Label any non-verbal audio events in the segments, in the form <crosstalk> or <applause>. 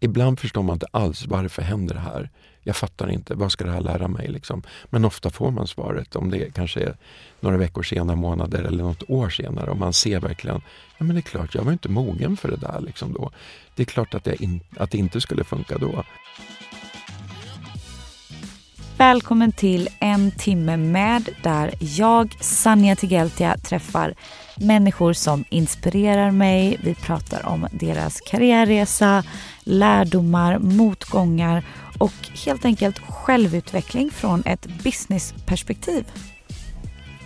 Ibland förstår man inte alls varför händer det här. Jag fattar inte, vad ska det här lära mig? Liksom? Men ofta får man svaret om det kanske är några veckor senare, månader eller något år senare och man ser verkligen, ja men det är klart, jag var inte mogen för det där liksom då. Det är klart att, in, att det inte skulle funka då. Välkommen till En timme med där jag, Sanja Tigeltia, träffar människor som inspirerar mig. Vi pratar om deras karriärresa, lärdomar, motgångar och helt enkelt självutveckling från ett businessperspektiv.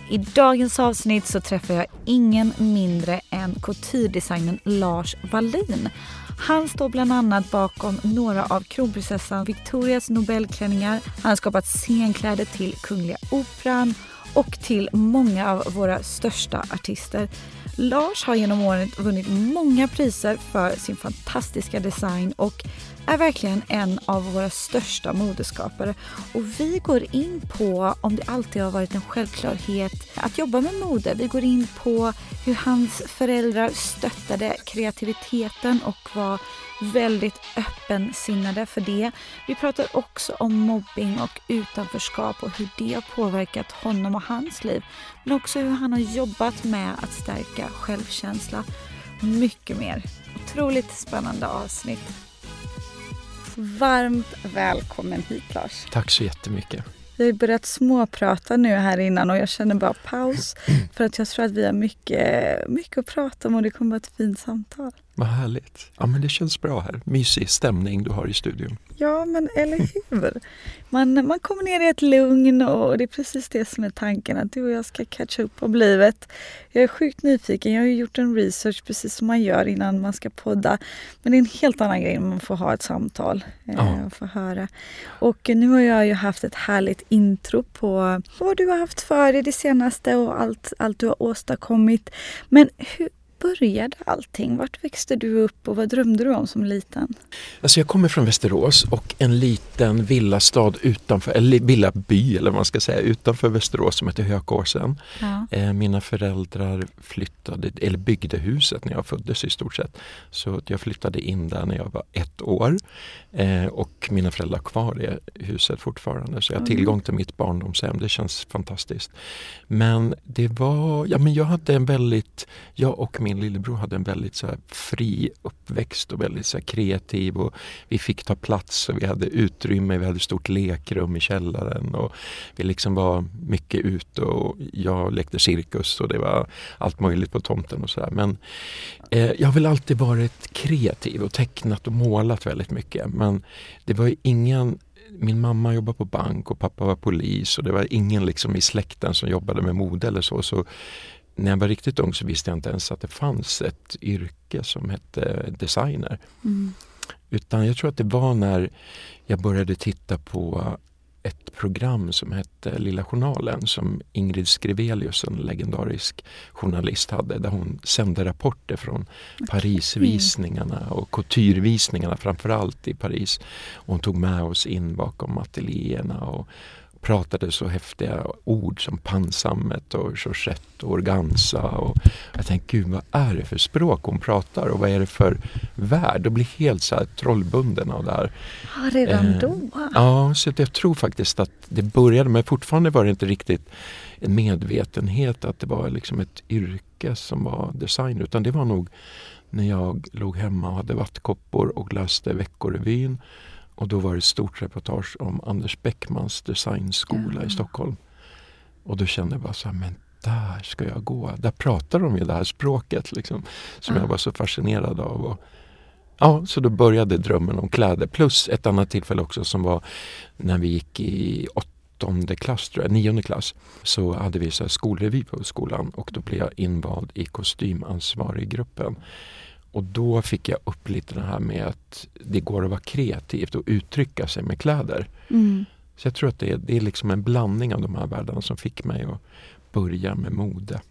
I dagens avsnitt så träffar jag ingen mindre än couture Lars Wallin. Han står bland annat bakom några av kronprinsessan Victorias Nobelklänningar. Han har skapat scenkläder till Kungliga Operan och till många av våra största artister. Lars har genom åren vunnit många priser för sin fantastiska design och är verkligen en av våra största modeskapare. Och vi går in på om det alltid har varit en självklarhet att jobba med mode. Vi går in på hur hans föräldrar stöttade kreativiteten och var väldigt öppensinnade för det. Vi pratar också om mobbing och utanförskap och hur det har påverkat honom och hans liv. Men också hur han har jobbat med att stärka självkänsla. Mycket mer. Otroligt spännande avsnitt. Varmt välkommen hit Lars. Tack så jättemycket. Vi har börjat småprata nu här innan och jag känner bara paus för att jag tror att vi har mycket, mycket att prata om och det kommer vara ett fint samtal. Vad härligt. Ja men det känns bra här. Mysig stämning du har i studion. Ja men eller hur. Man, man kommer ner i ett lugn och det är precis det som är tanken att du och jag ska catcha upp om livet. Jag är sjukt nyfiken. Jag har gjort en research precis som man gör innan man ska podda. Men det är en helt annan grej när man får ha ett samtal eh, och få höra. Och nu har jag ju haft ett härligt intro på vad du har haft för dig det senaste och allt, allt du har åstadkommit. Men hur, började allting? Vart växte du upp och vad drömde du om som liten? Alltså jag kommer från Västerås och en liten villastad utanför, eller villaby eller vad man ska säga, utanför Västerås som heter Hökåsen. Ja. Eh, mina föräldrar flyttade, eller byggde huset när jag föddes i stort sett. Så jag flyttade in där när jag var ett år. Eh, och mina föräldrar har kvar det huset fortfarande. Så jag har tillgång till mitt barndomshem. Det känns fantastiskt. Men det var, ja men jag hade en väldigt, jag och min lillebror hade en väldigt så fri uppväxt och väldigt så kreativ. Och vi fick ta plats och vi hade utrymme, vi hade stort lekrum i källaren. Och vi liksom var mycket ute och jag lekte cirkus och det var allt möjligt på tomten och sådär. Men eh, jag har väl alltid varit kreativ och tecknat och målat väldigt mycket. Men det var ingen min mamma jobbade på bank och pappa var polis och det var ingen liksom i släkten som jobbade med mode eller så. så när jag var riktigt ung så visste jag inte ens att det fanns ett yrke som hette designer. Mm. Utan jag tror att det var när jag började titta på ett program som hette Lilla Journalen som Ingrid Skrivelius, en legendarisk journalist, hade där hon sände rapporter från Parisvisningarna och couturevisningarna framförallt i Paris. Och hon tog med oss in bakom ateljéerna och pratade så häftiga ord som pansammet och Georgette och organza. Och jag tänkte, gud vad är det för språk hon pratar och vad är det för värld? Och blir helt så här trollbunden av det här. Ja, redan eh, då? Ja, så jag tror faktiskt att det började, men fortfarande var det inte riktigt en medvetenhet att det var liksom ett yrke som var design, utan det var nog när jag låg hemma och hade vattkoppor och läste Veckorevyn och då var det ett stort reportage om Anders Bäckmans designskola ja. i Stockholm. Och då kände jag bara så här, men där ska jag gå. Där pratar de ju det här språket liksom, som ja. jag var så fascinerad av. Och, ja, så då började drömmen om kläder. Plus ett annat tillfälle också som var när vi gick i åttonde klass, tror jag, nionde klass. Så hade vi så skolrevy på skolan och då blev jag invald i kostymansvarig gruppen. Och då fick jag upp lite det här med att det går att vara kreativt och uttrycka sig med kläder. Mm. Så jag tror att det är, det är liksom en blandning av de här världarna som fick mig att börja med mode.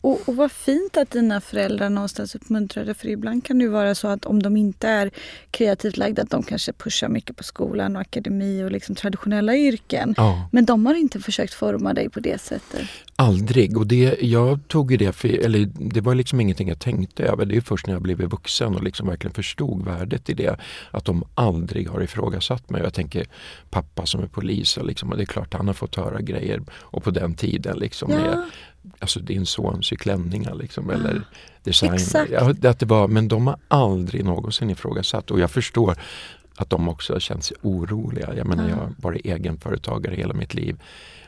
Och, och vad fint att dina föräldrar någonstans uppmuntrade för ibland kan det ju vara så att om de inte är kreativt lagda att de kanske pushar mycket på skolan och akademi och liksom traditionella yrken. Ja. Men de har inte försökt forma dig på det sättet. Aldrig. Och det, jag tog ju det för, eller det var liksom ingenting jag tänkte över. Det är först när jag blev vuxen och liksom verkligen förstod värdet i det. Att de aldrig har ifrågasatt mig. Jag tänker pappa som är polis och, liksom, och det är klart han har fått höra grejer. Och på den tiden liksom Ja. med alltså din son sy klänningar liksom, eller design. Exakt. Ja, det, att det var, men de har aldrig någonsin ifrågasatt och jag förstår att de också har känt sig oroliga. Jag menar jag har varit egenföretagare hela mitt liv.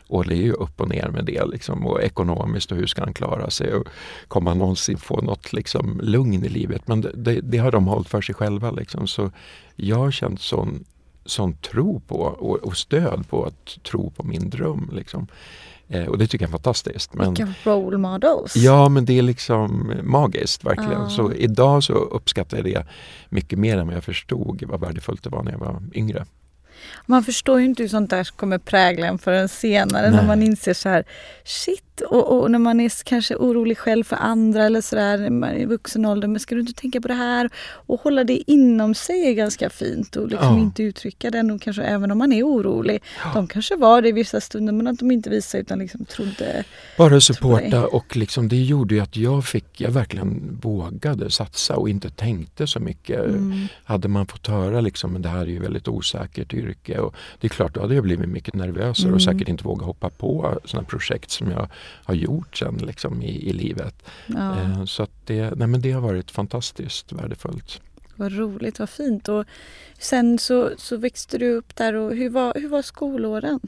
Och det är ju upp och ner med det liksom, och ekonomiskt och hur ska han klara sig och kommer han någonsin få något liksom, lugn i livet? Men det, det, det har de hållit för sig själva. Liksom. Så jag har känt sån, sån tro på och, och stöd på att tro på min dröm. Liksom. Eh, och det tycker jag är fantastiskt. Men, Vilka role models. Ja, men det är liksom magiskt verkligen. Ja. Så idag så uppskattar jag det mycket mer än vad jag förstod vad värdefullt det var när jag var yngre. Man förstår ju inte hur sånt där kommer prägla en förrän senare när Nej. man inser så här shit och, och när man är kanske orolig själv för andra eller sådär i vuxen ålder. Men ska du inte tänka på det här? Och hålla det inom sig är ganska fint och liksom Ja. inte uttrycka det och kanske även om man är orolig. De kanske var det i vissa stunder men att de inte visade utan liksom trodde. Bara supporta och liksom, det gjorde ju att jag fick, jag verkligen vågade satsa och inte tänkte så mycket. Mm. Hade man fått höra liksom, men det här är ju väldigt osäkert yrke och det är klart, då hade jag blivit mycket nervösare Mm. och säkert inte vågat hoppa på sådana projekt som jag har gjort sen liksom, i, i livet. Ja, Eh, så det, nej, men det har varit fantastiskt värdefullt. vad roligt, vad fint. Och sen så, så växte du upp där och hur var, hur var skolåren?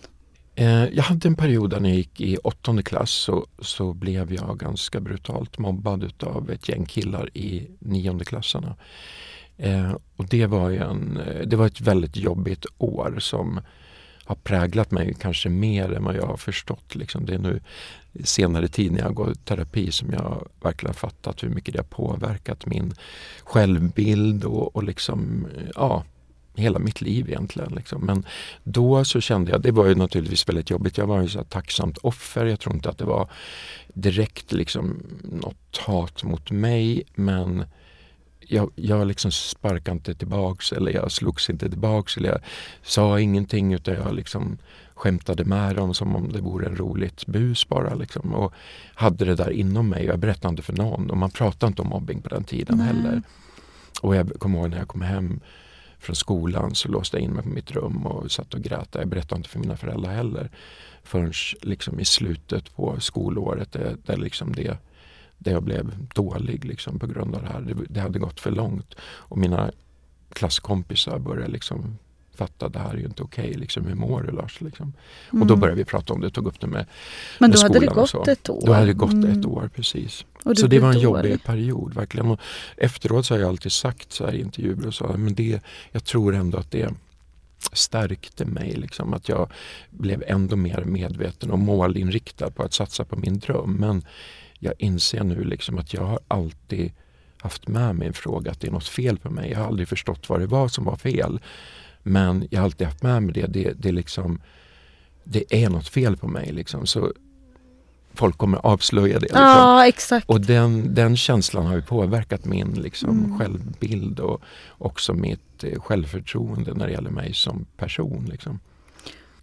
Eh, jag hade en period när jag gick i åttonde klass så, så blev jag ganska brutalt mobbad utav ett gäng killar i nionde klasserna. Eh, och det var, en, eh, det var ett väldigt jobbigt år som har präglat mig kanske mer än vad jag har förstått. Liksom. Det är nu senare tid när jag går i terapi som jag verkligen har fattat hur mycket det har påverkat min självbild och, och liksom, ja, hela mitt liv egentligen. Liksom. Men då så kände jag, det var ju naturligtvis väldigt jobbigt. Jag var ju så här tacksamt offer. Jag tror inte att det var direkt liksom något hat mot mig men jag, jag liksom sparkade inte tillbaks eller jag slogs inte tillbaks eller jag sa ingenting utan jag liksom skämtade med dem som om det vore en roligt bus bara. Liksom. Och hade det där inom mig. Jag berättade inte för någon och man pratade inte om mobbing på den tiden Nej. heller. Och jag kommer ihåg när jag kom hem från skolan så låste jag in mig på mitt rum och satt och grät. Jag berättade inte för mina föräldrar heller. Förrän liksom i slutet på skolåret där, där, liksom det, där jag blev dålig liksom på grund av det här. Det, det hade gått för långt. Och mina klasskompisar började liksom fatta det här är ju inte okej. liksom, hur mår du Lars? Liksom. Och då började vi prata om det, tog upp det med, Mm. Men med då hade det gått ett år. Då hade det gått Mm. ett år precis. Så det var en jobbig period verkligen. Och efteråt så har jag alltid sagt så här i intervjuer och så, men det, jag tror ändå att det stärkte mig. Liksom, att jag blev ändå mer medveten och målinriktad på att satsa på min dröm. Men jag inser nu liksom att jag har alltid haft med mig en fråga att det är något fel på mig. Jag har aldrig förstått vad det var som var fel. Men jag har alltid haft med mig det. Det, det, är liksom, det är något fel på mig. Liksom. Så folk kommer avslöja det. Liksom. Ja, exakt. Och den, den känslan har ju påverkat min liksom, Mm. självbild och också mitt eh, självförtroende när det gäller mig som person. Liksom.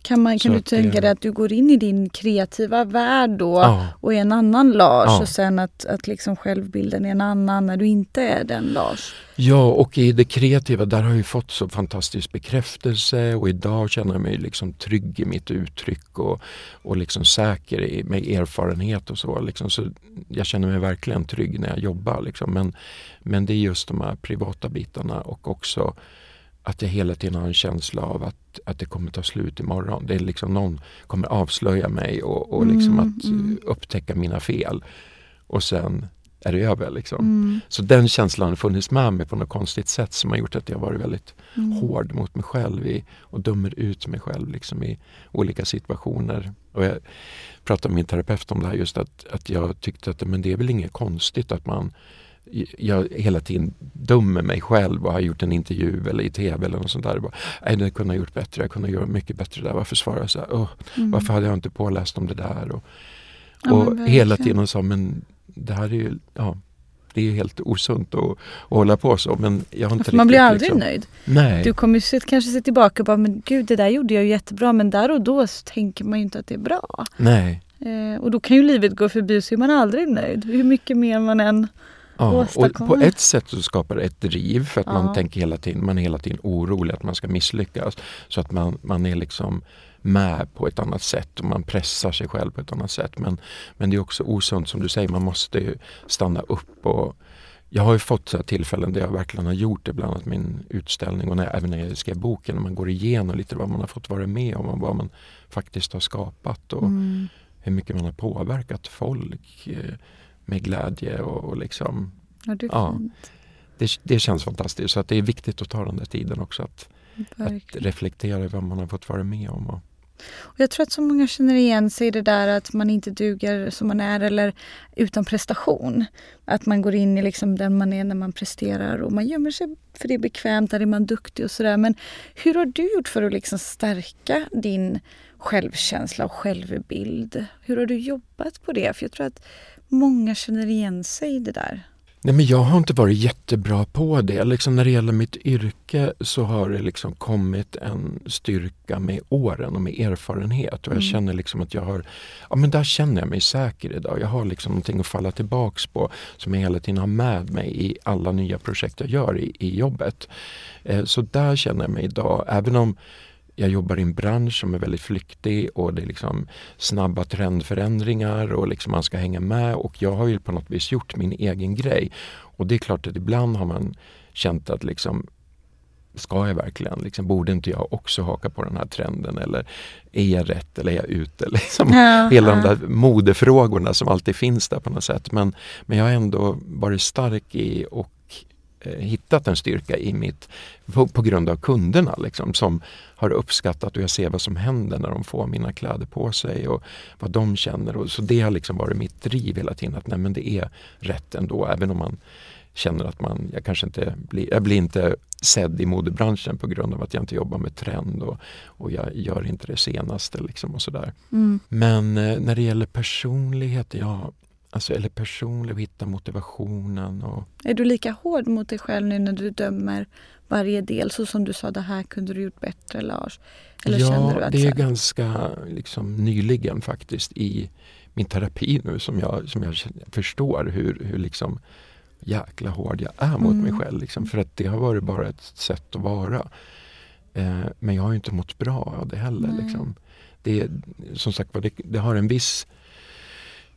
Kan, man, kan Så du tänka dig att du går in i din kreativa värld då Ja. och är en annan Lars Ja. och sen att, att liksom självbilden är en annan när du inte är den Lars? Ja, och i det kreativa där har jag ju fått så fantastisk bekräftelse och idag känner jag mig liksom trygg i mitt uttryck och, och liksom säker i, med erfarenhet och så. Liksom. så. Jag känner mig verkligen trygg när jag jobbar. Liksom. Men, men det är just de här privata bitarna och också att jag hela tiden har en känsla av att, att det kommer ta slut imorgon. Det är liksom någon kommer avslöja mig och, och liksom Mm, att mm. upptäcka mina fel. Och sen är det över. Liksom. Mm. Så den känslan har funnits med mig på något konstigt sätt som har gjort att jag varit väldigt Mm. hård mot mig själv i, och dömer ut mig själv liksom, i olika situationer. Och jag pratade med min terapeut om det här just att, att jag tyckte att men det är väl inget konstigt att man jag hela tiden dömer mig själv och har gjort en intervju eller i tv eller något sånt där. Bara, Nej, det kunde ha gjort bättre, jag kunde ha gjort mycket bättre där. Varför svarar jag så här? Oh, mm. Varför hade jag inte påläst om det där? Och, och ja, hela tiden sa men det här är ju, ja, det är helt osunt att, att hålla på så. Men jag har inte riktigt, man blir aldrig liksom, nöjd. Nej. Du kommer ju kanske se tillbaka och bara, men gud det där gjorde jag jättebra. Men där och då tänker man ju inte att det är bra. Nej. Eh, och då kan ju livet gå förbi så är man aldrig nöjd. Hur mycket mer man än Ja, och på ett sätt så skapar det ett driv för att ja. man tänker hela tiden, man är hela tiden orolig att man ska misslyckas. Så att man, man är liksom med på ett annat sätt och man pressar sig själv på ett annat sätt. Men, men det är också osunt som du säger, man måste stanna upp och jag har ju fått så tillfällen där jag verkligen har gjort det, bland annat min utställning och när, även när jag skrev boken, när man går igenom lite vad man har fått vara med om och vad man faktiskt har skapat och mm. hur mycket man har påverkat folk eh, med glädje och, och liksom... Ja, det, ja, det, det, känns fantastiskt så att det är viktigt att ta den där tiden också att, att reflektera över vad man har fått vara med om. Och, och jag tror att så många känner igen sig i det där att man inte duger som man är eller utan prestation. Att man går in i liksom den man är när man presterar och man gömmer sig för det är bekvämt, där är man duktig och sådär. Men hur har du gjort för att liksom stärka din självkänsla och självbild? Hur har du jobbat på det? För jag tror att många känner igen sig i det där. Nej, men jag har inte varit jättebra på det. Liksom när det gäller mitt yrke så har det liksom kommit en styrka med åren och med erfarenhet. Och jag mm. känner liksom att jag har, ja men där känner jag mig säker idag. Jag har liksom någonting att falla tillbaks på som jag hela tiden har med mig i alla nya projekt jag gör i, i jobbet. Eh, så där känner jag mig idag, även om jag jobbar i en bransch som är väldigt flyktig och det är liksom snabba trendförändringar och liksom man ska hänga med och jag har ju på något vis gjort min egen grej. Och det är klart att ibland har man känt att liksom Ska jag verkligen? Liksom, borde inte jag också haka på den här trenden? Eller är jag rätt eller är jag ute? <laughs> Liksom, ja, hela ja. de där modefrågorna som alltid finns där på något sätt. Men, men jag har ändå varit stark i och hittat en styrka i mitt, på, på grund av kunderna liksom, som har uppskattat och jag ser vad som händer när de får mina kläder på sig och vad de känner. Och, så det har liksom varit mitt driv hela tiden att nej, men det är rätt ändå även om man känner att man, jag kanske inte blir, jag blir inte sedd i modebranschen på grund av att jag inte jobbar med trend och, och jag gör inte det senaste. Liksom och sådär. Mm. Men eh, när det gäller personlighet, ja Alltså, eller personlig, och hitta motivationen. Och... Är du lika hård mot dig själv nu när du dömer varje del? Så som du sa, det här kunde du gjort bättre Lars. Eller ja, känner du att det är ganska liksom, nyligen faktiskt i min terapi nu som jag, som jag förstår hur, hur liksom jäkla hård jag är mot mm. mig själv. Liksom, för att det har varit bara ett sätt att vara. Eh, men jag har inte mått bra av det heller. Liksom. Det, som sagt det, det har en viss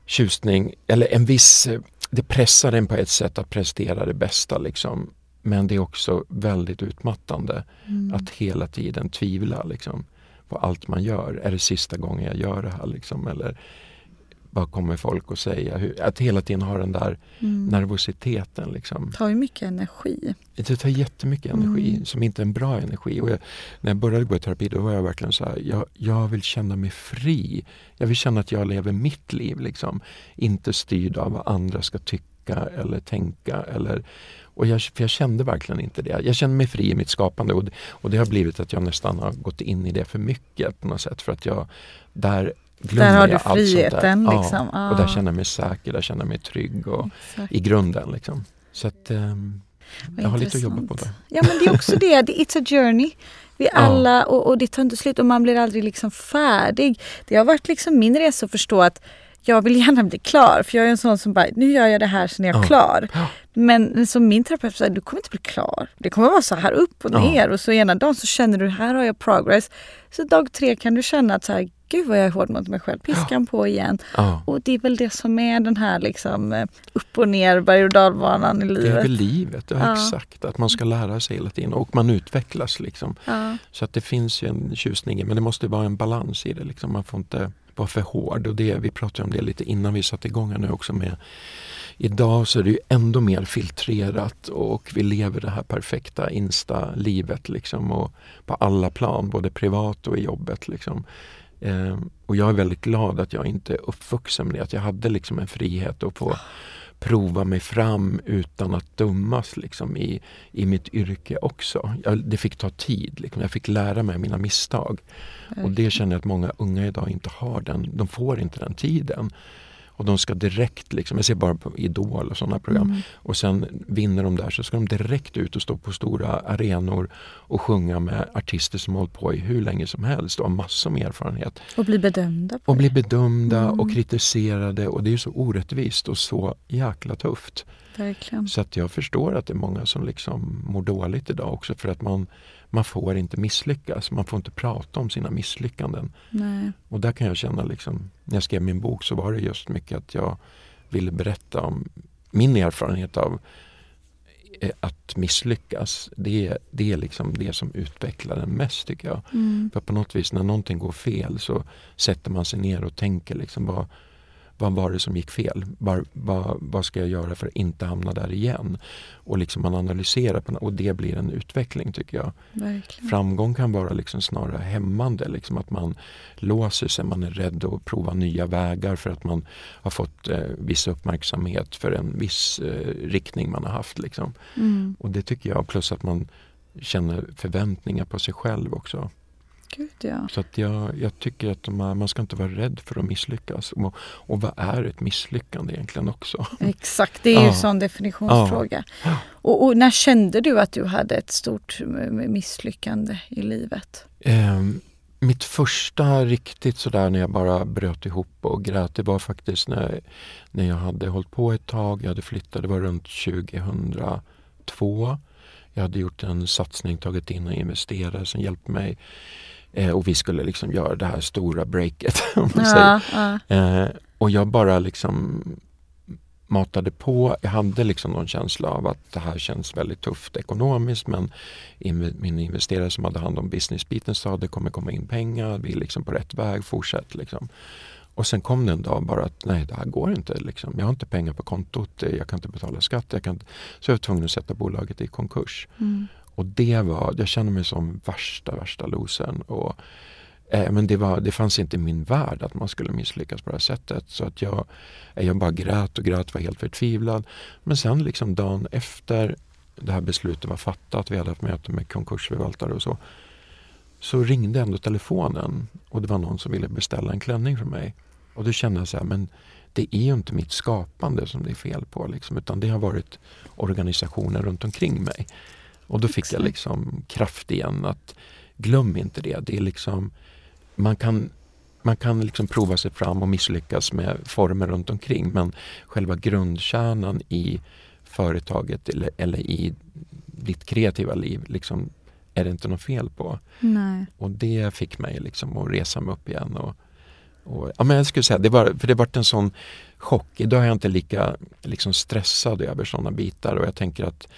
tjusning, eller en viss, det pressar en på ett sätt att prestera det bästa liksom. Men det är också väldigt utmattande mm. att hela tiden tvivla liksom, på allt man gör. Är det sista gången jag gör det här? Liksom, eller vad kommer folk att säga? Hur, att hela tiden ha den där mm. nervositeten. Liksom. Det tar ju mycket energi. Det tar jättemycket energi mm. som inte är en bra energi. Och jag, när jag började gå i terapi då var jag verkligen så här, jag, jag vill känna mig fri. Jag vill känna att jag lever mitt liv. Liksom. Inte styrd av vad andra ska tycka eller tänka. Eller, och jag, jag kände verkligen inte det. Jag kände mig fri i mitt skapande och, och det har blivit att jag nästan har gått in i det för mycket på något sätt. För att jag där där har du friheten. Liksom. Ja, och där känner jag mig säker, där känner jag mig trygg och i grunden. Liksom. Så att, um, jag har lite att jobba på där. Ja men det är också det, it's a journey. Vi alla, och, och det tar inte slut och man blir aldrig liksom färdig. Det har varit liksom min resa att förstå att jag vill gärna bli klar. För jag är en sån som bara, nu gör jag det här, sen är jag ja. klar. Ja. Men som min terapeut sa, du kommer inte bli klar. Det kommer vara så här upp och ner ja. och så ena dagen så känner du, här har jag progress. Så dag tre kan du känna att så här, gud vad jag är hård mot mig själv, piskan på igen. Och det är väl det som är den här liksom eh, upp och ner berg och dalbanan i livet. Det är väl livet, ja, exakt. Att man ska lära sig hela tiden och man utvecklas liksom. Så att det finns ju en tjusning men det måste vara en balans i det. Liksom. Man får inte vara för hård. Och det, vi pratade om det lite innan vi satte igång här nu också med Idag så är det ju ändå mer filtrerat och vi lever det här perfekta Insta-livet liksom och på alla plan, både privat och i jobbet. Liksom. Eh, och jag är väldigt glad att jag inte är uppvuxen med det, att jag hade liksom en frihet att få prova mig fram utan att dömas liksom, i, i mitt yrke också. Jag, det fick ta tid. Liksom. Jag fick lära mig mina misstag. Och det känner jag att många unga idag inte har. den. De får inte den tiden. Och de ska direkt, liksom, jag ser bara på Idol och sådana program. Mm. Och sen vinner de där så ska de direkt ut och stå på stora arenor och sjunga med artister som hållit på i hur länge som helst och har massor med erfarenhet. Och bli bedömda. och bli bedömda mm. och kritiserade och det är så orättvist och så jäkla tufft. Verkligen. Så att jag förstår att det är många som liksom mår dåligt idag också för att man man får inte misslyckas. Man får inte prata om sina misslyckanden. Nej. Och där kan jag känna, liksom, när jag skrev min bok så var det just mycket att jag ville berätta om min erfarenhet av eh, att misslyckas. Det, det är liksom det som utvecklar en mest tycker jag. Mm. För på något vis när någonting går fel så sätter man sig ner och tänker liksom vad, vad var det som gick fel? Var, vad, vad ska jag göra för att inte hamna där igen? Och liksom man analyserar på, och det blir en utveckling tycker jag. Verkligen. Framgång kan vara liksom snarare hämmande, liksom att man låser sig, man är rädd att prova nya vägar för att man har fått eh, viss uppmärksamhet för en viss eh, riktning man har haft. Liksom. Mm. Och det tycker jag, plus att man känner förväntningar på sig själv också. Gud, ja. Så att jag, jag tycker att här, man ska inte vara rädd för att misslyckas. Och, och vad är ett misslyckande egentligen också? Exakt, det är ju ja. en sån definitionsfråga. Ja. Och, och, när kände du att du hade ett stort misslyckande i livet? Eh, mitt första riktigt sådär när jag bara bröt ihop och grät, det var faktiskt när, när jag hade hållit på ett tag, jag hade flyttat, det var runt 2002. Jag hade gjort en satsning, tagit in en investerare som hjälpte mig Eh, och vi skulle liksom göra det här stora breaket. <laughs> Om man ja, säger. Ja. Eh, och jag bara liksom matade på. Jag hade liksom någon känsla av att det här känns väldigt tufft ekonomiskt men min investerare som hade hand om businessbiten sa det kommer komma in pengar, vi är liksom på rätt väg, fortsätt. Liksom. Och sen kom det en dag bara att nej det här går inte. Liksom. Jag har inte pengar på kontot, jag kan inte betala skatt. Jag kan inte... Så jag var tvungen att sätta bolaget i konkurs. Mm. Och det var, jag kände mig som värsta, värsta losern. Och, eh, men det, var, det fanns inte i min värld att man skulle misslyckas på det här sättet. Så att jag, eh, jag bara grät och grät, var helt förtvivlad. Men sen liksom dagen efter det här beslutet var fattat, vi hade haft möte med konkursförvaltare och så. Så ringde ändå telefonen och det var någon som ville beställa en klänning från mig. Och då kände jag så här, men det är ju inte mitt skapande som det är fel på. Liksom, utan det har varit organisationer runt omkring mig. Och då fick jag liksom kraft igen att glöm inte det. det är liksom, man kan, man kan liksom prova sig fram och misslyckas med former runt omkring men själva grundkärnan i företaget eller, eller i ditt kreativa liv liksom, är det inte något fel på. Nej. Och det fick mig liksom att resa mig upp igen. Och, och, ja, men jag skulle säga, det var, för det varit en sån chock. Idag är jag inte lika liksom, stressad över sådana bitar och jag tänker att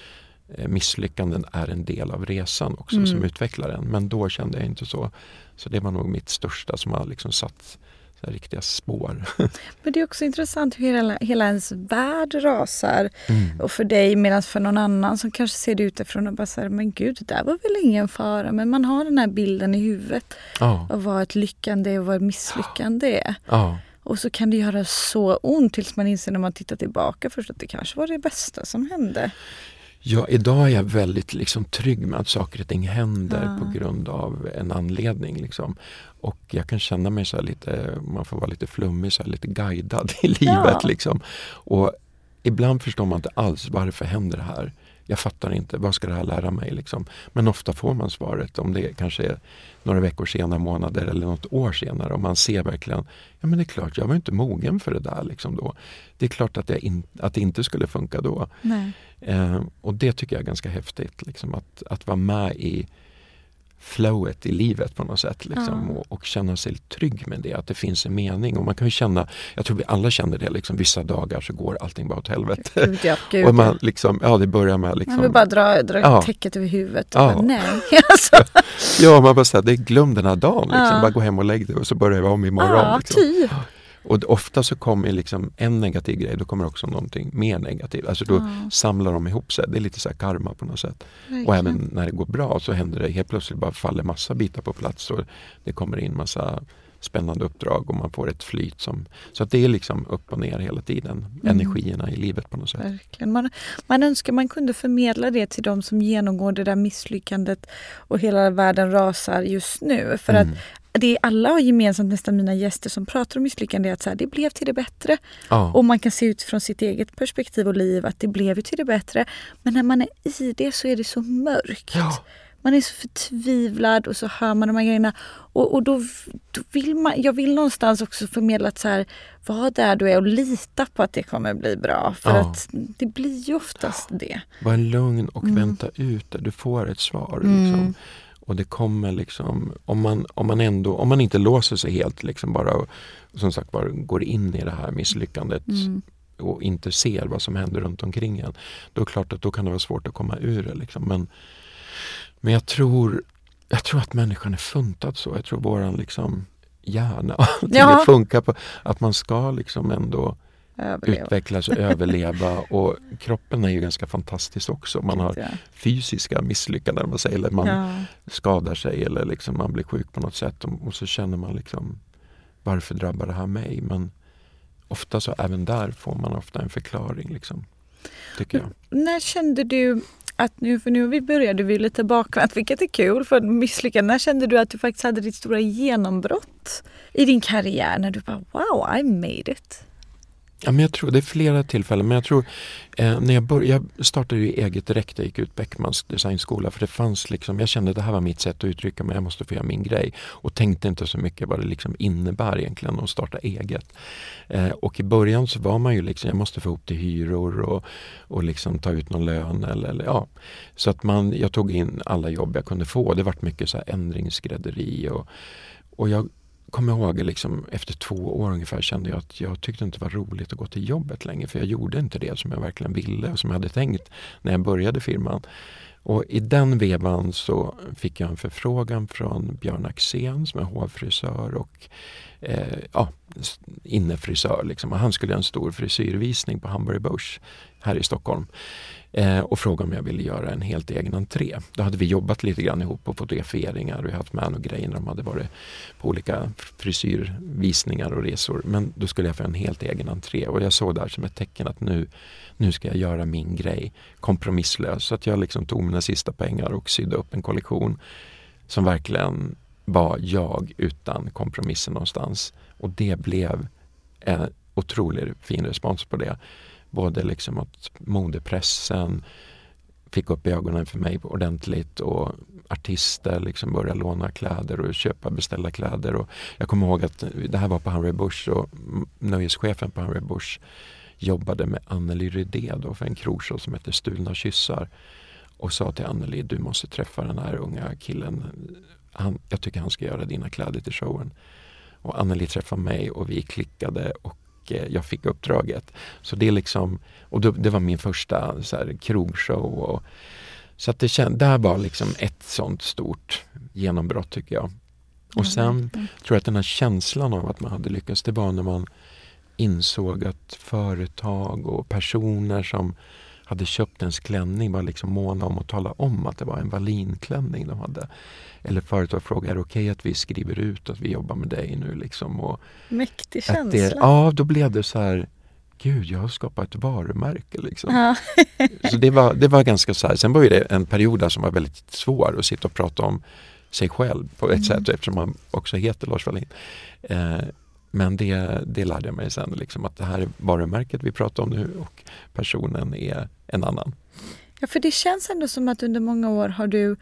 misslyckanden är en del av resan också mm. som utvecklar en. Men då kände jag inte så. Så det var nog mitt största som har liksom satt riktiga spår. <laughs> Men det är också intressant hur hela, hela ens värld rasar. Mm. Och för dig medan för någon annan som kanske ser det utifrån och bara säger men gud det där var väl ingen fara. Men man har den här bilden i huvudet ja. av vad ett lyckande och vad ett misslyckande är. Ja. Och så kan det göra så ont tills man inser när man tittar tillbaka först att det kanske var det bästa som hände. Ja, idag är jag väldigt liksom, trygg med att saker och ting händer ja. på grund av en anledning. Liksom. Och jag kan känna mig så lite, man får vara lite flummig, så lite guidad i <laughs> livet. Ja. Liksom. Och ibland förstår man inte alls varför händer det här. Jag fattar inte, vad ska det här lära mig? Liksom. Men ofta får man svaret om det kanske är några veckor senare, månader eller något år senare och man ser verkligen, ja men det är klart, jag var inte mogen för det där liksom då. Det är klart att, jag in, att det inte skulle funka då. Eh, och det tycker jag är ganska häftigt, liksom, att, att vara med i flowet i livet på något sätt. Liksom, ja. och, och, känna sig trygg med det, att det finns en mening. Och man kan känna, jag tror vi alla känner det, liksom, vissa dagar så går allting bara åt helvete. Gud, ja, <laughs> gud, och man liksom, ja det börjar med liksom, Man vill bara dra, dra ja. täcket över huvudet och ja. bara, nej. <laughs> alltså. ja, man bara säger, glöm den här dagen, liksom. ja. bara gå hem och lägg dig och så börjar vi om imorgon. Ja, liksom. typ. Och ofta så kommer liksom en negativ grej, då kommer också någonting mer negativt. Alltså då ja. samlar de ihop sig. Det är lite så karma på något sätt. Verkligen. Och även när det går bra så händer det helt plötsligt bara faller massa bitar på plats och det kommer in massa spännande uppdrag och man får ett flyt som... Så att det är liksom upp och ner hela tiden, mm. energierna i livet på något sätt. Verkligen. Man, man önskar man kunde förmedla det till de som genomgår det där misslyckandet och hela världen rasar just nu. För mm. att det alla har gemensamt, nästan mina gäster som pratar om misslyckande, är att så här, det blev till det bättre. Ja. Och man kan se utifrån sitt eget perspektiv och liv att det blev ju till det bättre. Men när man är i det så är det så mörkt. Ja. Man är så förtvivlad och så hör man de här grejerna. Och, och då, då, vill man, jag vill någonstans också förmedla att så här, var där du är och lita på att det kommer bli bra. För ja. att det blir ju oftast det. Var lugn och mm. vänta ut det. Du får ett svar. Mm. Och det kommer liksom, om man, om man ändå, om man inte låser sig helt liksom bara och, som sagt bara går in i det här misslyckandet mm. och inte ser vad som händer runt omkring en. Då är det klart att då kan det vara svårt att komma ur det. Liksom. Men, men jag tror, jag tror att människan är funtad så. Jag tror våran liksom hjärna <laughs> ja. funkar på att man ska liksom ändå överleva. utvecklas och överleva. <laughs> Och kroppen är ju ganska fantastisk också. Man har fysiska misslyckanden, man säger, eller man ja. skadar sig eller liksom man blir sjuk på något sätt. Och, så känner man liksom varför drabbar det här mig? Men ofta så även där får man ofta en förklaring. Liksom, tycker jag. När kände du att nu, för nu började vi lite bakvänt, vilket är kul för misslyckande. När kände du att du faktiskt hade ditt stora genombrott i din karriär? När du bara wow, I made it. Ja, men jag tror, det är flera tillfällen men jag tror eh, när jag, började, jag startade ju eget direkt, jag gick ut Beckmans designskola för det fanns liksom, jag kände att det här var mitt sätt att uttrycka mig, jag måste få göra min grej och tänkte inte så mycket vad det liksom innebär egentligen att starta eget. Eh, och i början så var man ju liksom, jag måste få ihop till hyror och, och liksom ta ut någon lön eller, eller ja. Så att man, jag tog in alla jobb jag kunde få, det vart mycket så här ändringsskrädderi och, och jag kommer ihåg liksom, efter två år ungefär kände jag att jag tyckte inte det var roligt att gå till jobbet längre för jag gjorde inte det som jag verkligen ville och som jag hade tänkt när jag började firman. Och i den vevan så fick jag en förfrågan från Björn Axén som är hovfrisör och eh, ja, innefrisör. Liksom. Och han skulle göra en stor frisyrvisning på Hamburger Börs här i Stockholm eh, och frågade om jag ville göra en helt egen entré. Då hade vi jobbat lite grann ihop på fotograferingar och haft med och grejer när de hade varit på olika frisyrvisningar och resor. Men då skulle jag få en helt egen entré och jag såg där som ett tecken att nu, nu ska jag göra min grej kompromisslös. Så att jag liksom tog mina sista pengar och sydde upp en kollektion som verkligen var jag utan kompromisser någonstans. Och det blev en otroligt fin respons på det. Både liksom att modepressen fick upp ögonen för mig ordentligt och artister liksom började låna kläder och köpa, beställa kläder. Och jag kommer ihåg att det här var på Harry Bush och nöjeschefen på Harry Bush jobbade med Anneli Rydé då för en krogshow som heter Stulna kyssar och sa till Anneli, du måste träffa den här unga killen. Han, jag tycker han ska göra dina kläder till showen. Och Anneli träffade mig och vi klickade och Eh, jag fick uppdraget. Så det är liksom, och då, det var min första så här, krogshow. Och, så att det känd, där var liksom ett sånt stort genombrott tycker jag. Och sen tror jag att den här känslan av att man hade lyckats, det var när man insåg att företag och personer som hade köpt ens klänning var liksom måna om att tala om att det var en Wallin-klänning de hade. Eller företag frågar, är det okej okay att vi skriver ut att vi jobbar med dig nu? Liksom, och Mäktig känsla. Det, ja, då blev det så här, gud jag har skapat ett varumärke. Liksom. Ja. så det var, det var ganska så här, sen var det en period där som var väldigt svår att sitta och prata om sig själv på ett mm. sätt eftersom man också heter Lars Wallin. Eh, men det, det lärde jag mig sen, liksom, att det här är varumärket vi pratar om nu och personen är en annan. Ja, för det känns ändå som att under många år har du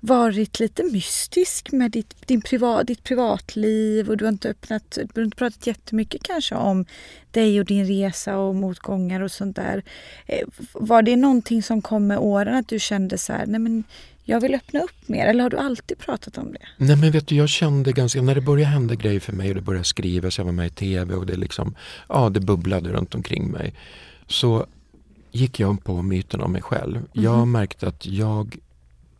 varit lite mystisk med ditt, din privat, ditt privatliv och du har inte öppnat, du har inte pratat jättemycket kanske om dig och din resa och motgångar och sånt där. Eh, var det någonting som kom med åren att du kände så här, nej men jag vill öppna upp mer eller har du alltid pratat om det? Nej men vet du, jag kände ganska, när det började hända grejer för mig och det började skrivas, jag var med i TV och det liksom, ja det bubblade runt omkring mig. Så gick jag på myten om mig själv. Mm. Jag märkte att jag,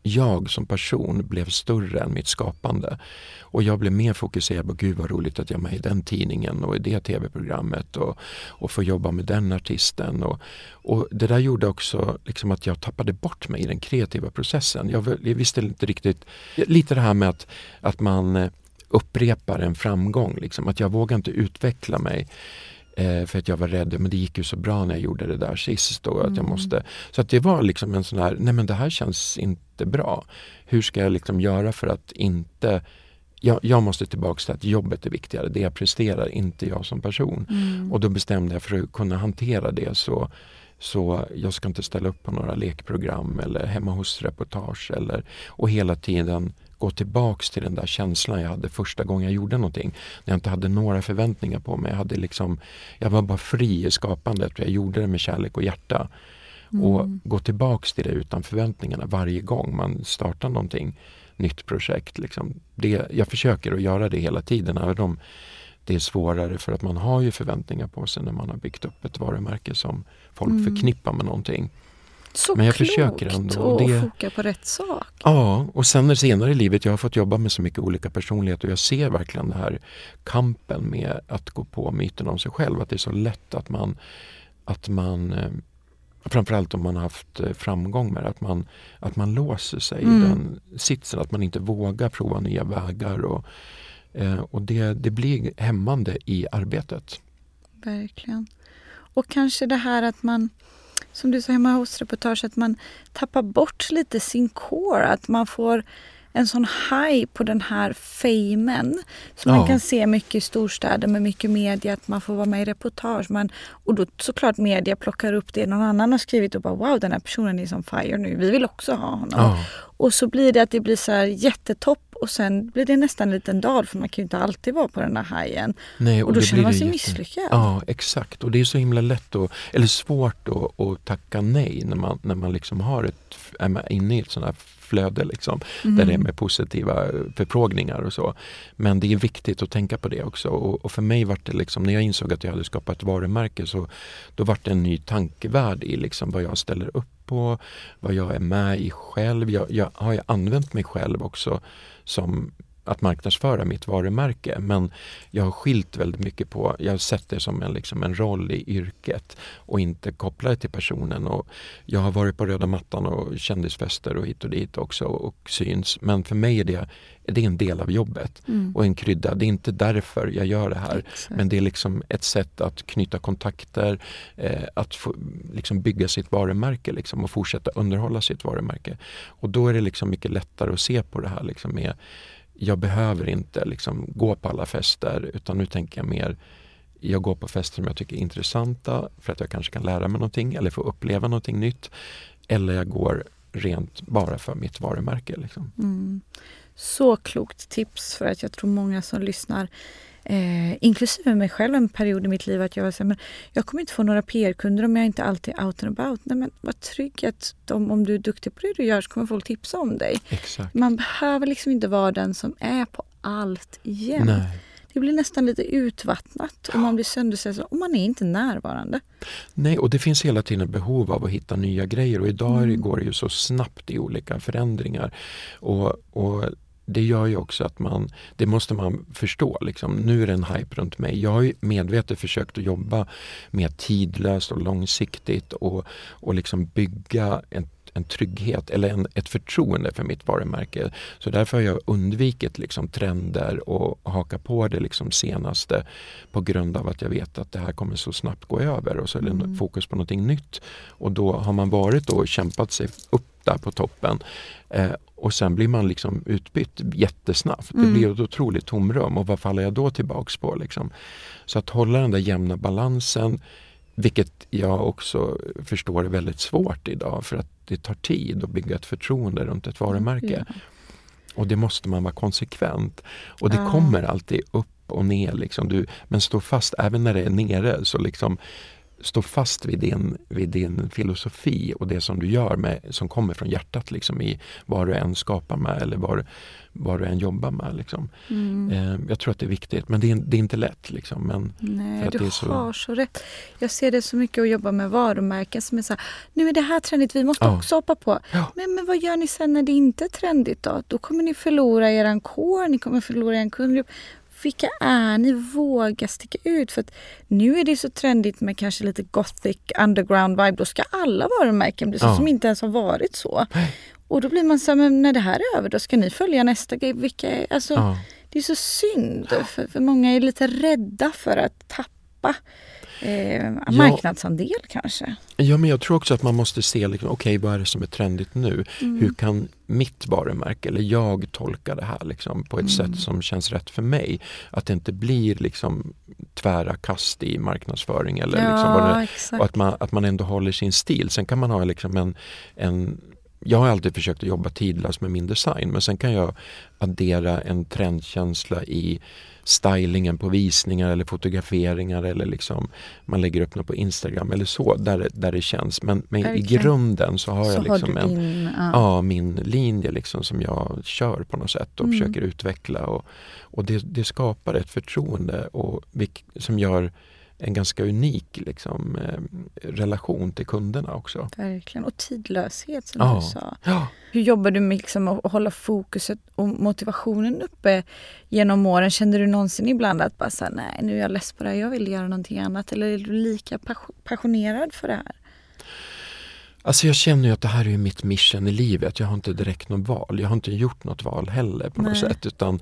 jag som person blev större än mitt skapande. Och jag blev mer fokuserad på, gud vad roligt att jag är med i den tidningen och i det tv-programmet och, och få jobba med den artisten. Och, och det där gjorde också liksom att jag tappade bort mig i den kreativa processen. Jag, jag visste inte riktigt, lite det här med att, att man eh, upprepar en framgång. Liksom. Att jag vågar inte utveckla mig eh, för att jag var rädd. Men det gick ju så bra när jag gjorde det där sist. Och att jag måste, så att det var liksom en sån här, nej men det här känns inte bra. Hur ska jag liksom göra för att inte jag, jag, måste tillbaka till att jobbet är viktigare, det jag presterar, inte jag som person. Mm. Och då bestämde jag för att kunna hantera det så, så jag ska inte ställa upp på några lekprogram eller hemma hos-reportage eller och hela tiden gå tillbaks till den där känslan jag hade första gången jag gjorde någonting. När jag inte hade några förväntningar på mig. Jag, hade liksom, jag var bara fri i skapandet och jag gjorde det med kärlek och hjärta. Mm. Och gå tillbaks till det utan förväntningarna varje gång man startar någonting nytt projekt. Liksom. Det, jag försöker att göra det hela tiden även om det är svårare för att man har ju förväntningar på sig när man har byggt upp ett varumärke som folk Mm. förknippar med någonting. Så Men jag klokt försöker ändå, och det- foka på rätt sak. Ja, och sen när senare i livet, jag har fått jobba med så mycket olika personligheter och jag ser verkligen den här kampen med att gå på myten om sig själv. Att det är så lätt att man, att man eh, framförallt om man har haft eh, framgång med det, att man, att man låser sig Mm. i den sitsen, att man inte vågar prova nya vägar. Och, eh, och det, det blir hämmande i arbetet. Verkligen. Och kanske det här att man, som du sa hemma hos reportage, att man tappar bort lite sin core. Att man får en sån high på den här famen. Som man Ja. kan se mycket i storstäder med mycket media, att man får vara med i reportage. Man, och då såklart media plockar upp det någon annan har skrivit och bara wow den här personen är som fire nu, vi vill också ha honom. Ja. Och så blir det att det blir så här jättetopp och sen blir det nästan en liten dal för man kan ju inte alltid vara på den här hajen. Nej, Och då det känner man sig misslyckad. Ja, exakt. Och det är så himla lätt och, eller svårt att, att tacka nej när man, när man liksom har ett, är man inne i ett sånt här flöde liksom, där det är med positiva förfrågningar och så. Men det är viktigt att tänka på det också. Och, och för mig var det liksom, när jag insåg att jag hade skapat varumärke så då var det en ny tankevärld i liksom vad jag ställer upp på, vad jag är med i själv. Jag, jag har ju använt mig själv också som att marknadsföra mitt varumärke men jag har skilt väldigt mycket på, jag har sett det som en, liksom en roll i yrket och inte kopplat det till personen. Och jag har varit på röda mattan och kändisfester och hit och dit också och syns. Men för mig är det, det är en del av jobbet och en krydda. Det är inte därför jag gör det här. Exakt. Men det är liksom ett sätt att knyta kontakter, eh, att få, liksom bygga sitt varumärke liksom, och fortsätta underhålla sitt varumärke. Och då är det liksom mycket lättare att se på det här liksom, med jag behöver inte liksom gå på alla fester utan nu tänker jag mer jag går på fester som jag tycker är intressanta för att jag kanske kan lära mig någonting eller få uppleva någonting nytt. Eller jag går rent bara för mitt varumärke. Liksom. Mm. Så klokt tips för att jag tror många som lyssnar Eh, inklusive mig själv en period i mitt liv att jag var så här, men jag kommer inte få några PR-kunder om jag inte alltid är out and about. Nej men var trygg att de, om du är duktig på det du gör så kommer folk tipsa om dig. Exakt. Man behöver liksom inte vara den som är på allt igen. Nej. Det blir nästan lite utvattnat och man blir sönderstressad och man är inte närvarande. Nej, och det finns hela tiden behov av att hitta nya grejer och idag mm. går det ju så snabbt i olika förändringar. Och, och det gör ju också att man, det måste man förstå, liksom, nu är det en hype runt mig. Jag har medvetet försökt att jobba mer tidlöst och långsiktigt och, och liksom bygga en en trygghet eller en, ett förtroende för mitt varumärke. Så därför har jag undvikit liksom trender och haka på det liksom senaste på grund av att jag vet att det här kommer så snabbt gå över och så är det mm. fokus på någonting nytt. Och då har man varit och kämpat sig upp där på toppen eh, och sen blir man liksom utbytt jättesnabbt. Mm. Det blir ett otroligt tomrum och vad faller jag då tillbaks på? Liksom? Så att hålla den där jämna balansen vilket jag också förstår är väldigt svårt idag för att det tar tid att bygga ett förtroende runt ett varumärke. Ja. Och det måste man vara konsekvent. Och det ja. kommer alltid upp och ner. Liksom. Du, men stå fast, även när det är nere, så liksom stå fast vid din, vid din filosofi och det som du gör med, som kommer från hjärtat liksom, i vad du än skapar med eller vad, vad du än jobbar med. Liksom. Mm. Eh, jag tror att det är viktigt men det är, det är inte lätt. Liksom, men Nej, du så... har så rätt. Jag ser det så mycket att jobba med varumärken som är så här, nu är det här trendigt, vi måste Ja. också hoppa på. Ja. Men, men vad gör ni sen när det inte är trendigt då? Då kommer ni förlora er kår, ni kommer förlora er kundgrupp. Vilka är ni? Våga sticka ut. För att nu är det så trendigt med kanske lite gothic underground vibe. Då ska alla varumärken bli så Ja. som inte ens har varit så. Och då blir man så här, men när det här är över då ska ni följa nästa grej. Vilka är, alltså, Ja. det är så synd för, för många är lite rädda för att tappa eh, marknadsandel kanske. Ja men jag tror också att man måste se, liksom, okej okay, vad är det som är trendigt nu? Mm. Hur kan mitt varumärke eller jag tolka det här liksom, på ett mm. sätt som känns rätt för mig? Att det inte blir liksom, tvära kast i marknadsföring eller ja, liksom, det, och att man, att man ändå håller sin stil. Sen kan man ha liksom en, en jag har alltid försökt att jobba tidlöst med min design men sen kan jag addera en trendkänsla i stylingen på visningar eller fotograferingar eller liksom man lägger upp något på Instagram eller så där, där det känns. Men, men i grunden så har så jag liksom har en, din, ja. ja. min linje liksom som jag kör på något sätt och mm. försöker utveckla och, och det, det skapar ett förtroende och, som gör en ganska unik liksom, eh, relation till kunderna också. Verkligen, och tidlöshet som ja. du sa. Ja. Hur jobbar du med liksom, att hålla fokuset och motivationen uppe genom åren? Känner du någonsin ibland att bara så här, nej nu är jag less på det här, jag vill göra någonting annat? Eller är du lika passionerad för det här? Alltså jag känner ju att det här är mitt mission i livet. Jag har inte direkt något val. Jag har inte gjort något val heller på något Nej. sätt. Utan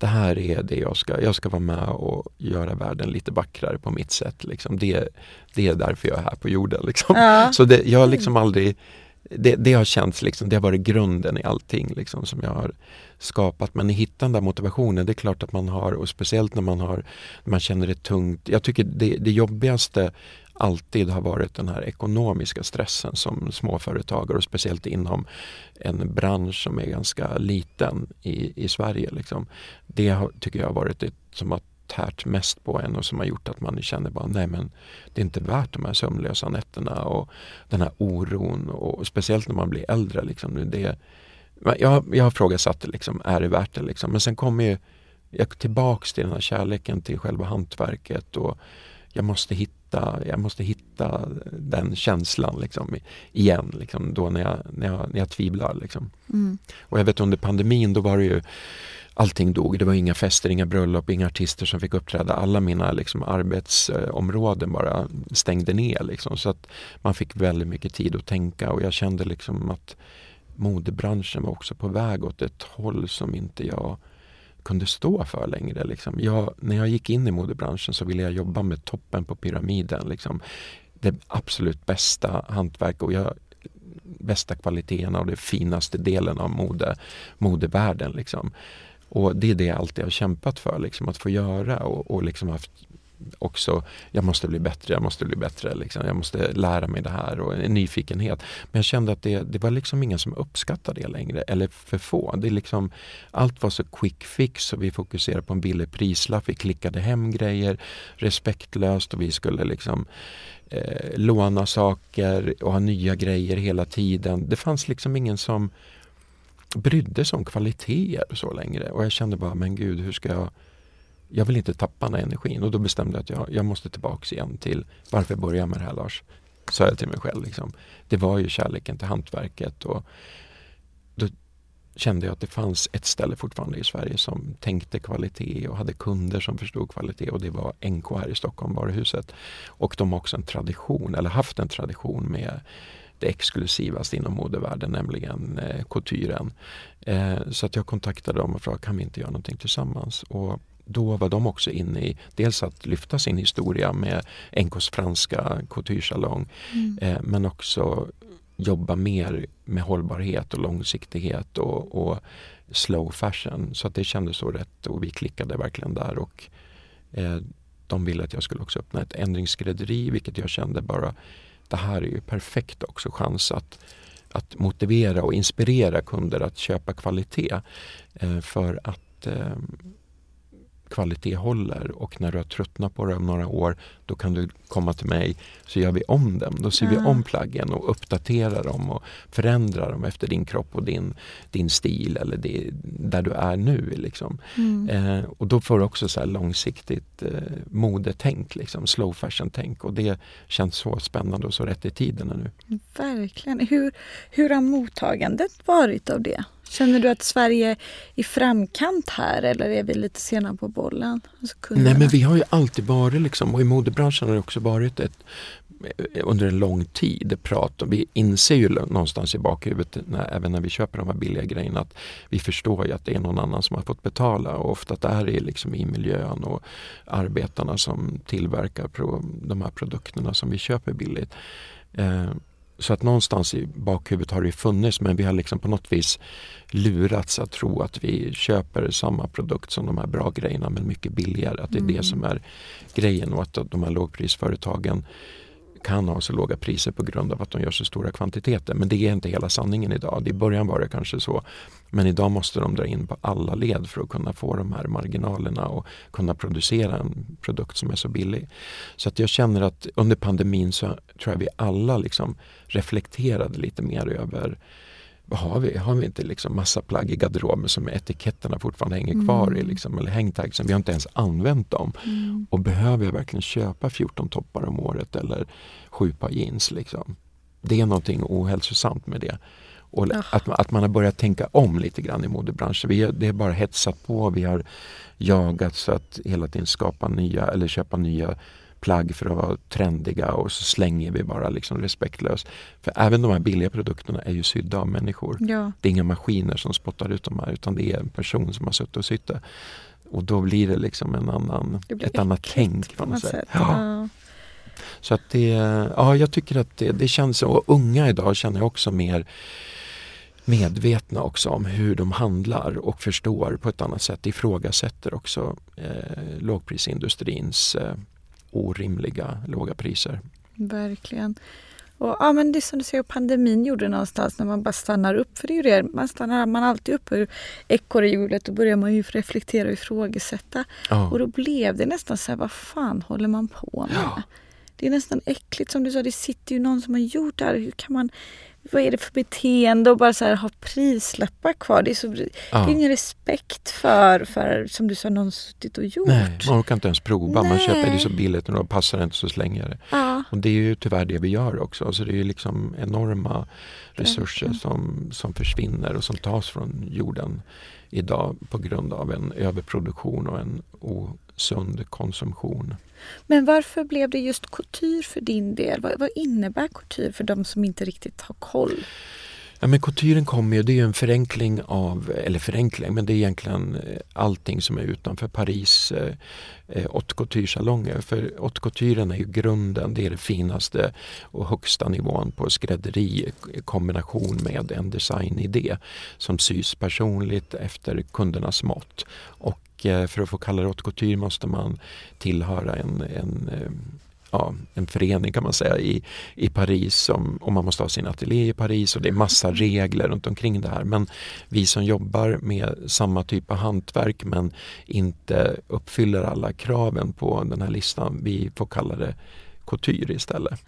det här är det jag ska, jag ska vara med och göra världen lite vackrare på mitt sätt. Liksom. Det, det är därför jag är här på jorden. Liksom. Ja. <laughs> Så det, jag har liksom aldrig det, det har känts liksom, det har varit grunden i allting liksom, som jag har skapat. Men i hittande av motivationen, det är klart att man har och speciellt när man har, när man känner det tungt. Jag tycker det, det jobbigaste alltid har varit den här ekonomiska stressen som småföretagare och speciellt inom en bransch som är ganska liten i, i Sverige. Liksom. Det har, tycker jag har varit det som har tärt mest på en och som har gjort att man känner bara nej men det är inte värt de här sömnlösa nätterna och den här oron och speciellt när man blir äldre. Liksom, det, jag, jag har frågasatt det, liksom, är det värt det? Liksom? Men sen kommer ju jag tillbaks till den här kärleken till själva hantverket och jag måste hitta, jag måste hitta den känslan liksom, igen, liksom, då när jag, när jag, när jag tvivlar. Liksom. Mm. Och jag vet under pandemin då var det ju Allting dog, det var inga fester, inga bröllop, inga artister som fick uppträda. Alla mina liksom, arbetsområden bara stängde ner. Liksom, så att man fick väldigt mycket tid att tänka och jag kände liksom att modebranschen var också på väg åt ett håll som inte jag kunde stå för längre. Liksom. Jag, när jag gick in i modebranschen så ville jag jobba med toppen på pyramiden. Liksom. Det absolut bästa hantverk och jag, bästa kvaliteterna och den finaste delen av mode, modevärlden. Liksom. Och det är det jag alltid har kämpat för, liksom, att få göra och, och liksom haft också, jag måste bli bättre, jag måste bli bättre, liksom. jag måste lära mig det här och en nyfikenhet. Men jag kände att det, det var liksom ingen som uppskattade det längre, eller för få. Det liksom, allt var så quick fix och vi fokuserade på en billig prislapp, vi klickade hem grejer respektlöst och vi skulle liksom eh, låna saker och ha nya grejer hela tiden. Det fanns liksom ingen som brydde sig om kvaliteter så längre och jag kände bara, men gud hur ska jag jag vill inte tappa den här energin och då bestämde jag att jag, jag måste tillbaks igen till varför jag började med det här Lars. Sa jag till mig själv. Liksom. Det var ju kärleken till hantverket och då kände jag att det fanns ett ställe fortfarande i Sverige som tänkte kvalitet och hade kunder som förstod kvalitet och det var NK här i Stockholm, varuhuset. Och de har också en tradition, eller haft en tradition med det exklusivaste inom modevärlden, nämligen eh, couturen. Eh, så att jag kontaktade dem och frågade kan vi inte göra någonting tillsammans? Och då var de också inne i dels att lyfta sin historia med NKs franska couturesalong mm. eh, men också jobba mer med hållbarhet och långsiktighet och, och, slow fashion. Så det kändes så rätt och vi klickade verkligen där. och eh, De ville att jag skulle också öppna ett ändringsskrädderi vilket jag kände bara det här är ju perfekt också chans att, att motivera och inspirera kunder att köpa kvalitet. Eh, för att eh, kvalitet håller och när du har tröttnat på det om några år då kan du komma till mig så gör vi om dem. Då ser ja. vi om plaggen och uppdaterar dem och förändrar dem efter din kropp och din, din stil eller det, där du är nu. Liksom. Mm. Eh, och då får du också så långsiktigt eh, modetänk, liksom, slow fashion-tänk och det känns så spännande och så rätt i tiden nu. Verkligen. Hur, hur har mottagandet varit av det? Känner du att Sverige är i framkant här eller är vi lite sena på bollen? Alltså Nej men vi har ju alltid varit liksom och i modebranschen har det också varit ett under en lång tid prat Vi inser ju någonstans i bakhuvudet, när, även när vi köper de här billiga grejerna, att vi förstår ju att det är någon annan som har fått betala och ofta att det här är liksom i miljön och arbetarna som tillverkar pro, de här produkterna som vi köper billigt. Eh, så att någonstans i bakhuvudet har det funnits men vi har liksom på något vis lurats att tro att vi köper samma produkt som de här bra grejerna men mycket billigare. Att det är mm. det som är grejen och att de här lågprisföretagen kan ha så låga priser på grund av att de gör så stora kvantiteter. Men det är inte hela sanningen idag. I början var det kanske så. Men idag måste de dra in på alla led för att kunna få de här marginalerna och kunna producera en produkt som är så billig. Så att jag känner att under pandemin så tror jag vi alla liksom reflekterade lite mer över har vi? Har vi inte liksom massa plagg i garderoben som etiketterna fortfarande hänger kvar mm. i? Liksom, eller hängtagsen, vi har inte ens använt dem. Mm. Och behöver jag verkligen köpa 14 toppar om året eller sju par jeans? Liksom? Det är någonting ohälsosamt med det. Och oh. att, att man har börjat tänka om lite grann i modebranschen. Vi, det är bara hetsat på, vi har jagat så att hela tiden skapa nya eller köpa nya plagg för att vara trendiga och så slänger vi bara liksom respektlöst. För även de här billiga produkterna är ju sydda av människor. Ja. Det är inga maskiner som spottar ut de här utan det är en person som har suttit och sytt det. Och då blir det liksom en annan, ett annat tänk. På något sätt. Ja. Så att det, ja jag tycker att det, det känns, och unga idag känner jag också mer medvetna också om hur de handlar och förstår på ett annat sätt, ifrågasätter också eh, lågprisindustrins eh, orimliga låga priser. Verkligen. Och, ja, men det är som du säger, pandemin gjorde någonstans när man bara stannar upp. För det är ju det, man stannar man alltid upp ur ekorrhjulet och börjar man ju reflektera och ifrågasätta. Ja. Och då blev det nästan så här, vad fan håller man på med? Ja. Det är nästan äckligt som du sa, det sitter ju någon som har gjort det här. Hur kan man vad är det för beteende och bara så här, ha prislappar kvar. Det är, så, ja. det är ingen respekt för, för, som du sa, någon suttit och gjort. Nej, man orkar inte ens prova. Nej. Man köper det så billigt och då passar det inte så slänger det. Ja. Och det är ju tyvärr det vi gör också. Alltså det är ju liksom enorma resurser som, som försvinner och som tas från jorden idag på grund av en överproduktion och en osund konsumtion. Men varför blev det just couture för din del? Vad, vad innebär couture för de som inte riktigt har koll? Ja, men couturen kommer ju, det är ju en förenkling av, eller förenkling, men det är egentligen eh, allting som är utanför Paris eh, eh haute couture-salonger. För haute couturen är ju grunden, det är det finaste och högsta nivån på skrädderi i kombination med en designidé som sys personligt efter kundernas mått. Och Eh, för att få kalla det haute couture måste man tillhöra en, en eh, ja, en förening kan man säga i, i Paris som, och man måste ha sin ateljé i Paris och det är massa regler runt omkring det här. Men vi som jobbar med samma typ av hantverk men inte uppfyller alla kraven på den här listan, vi får kalla det couture istället.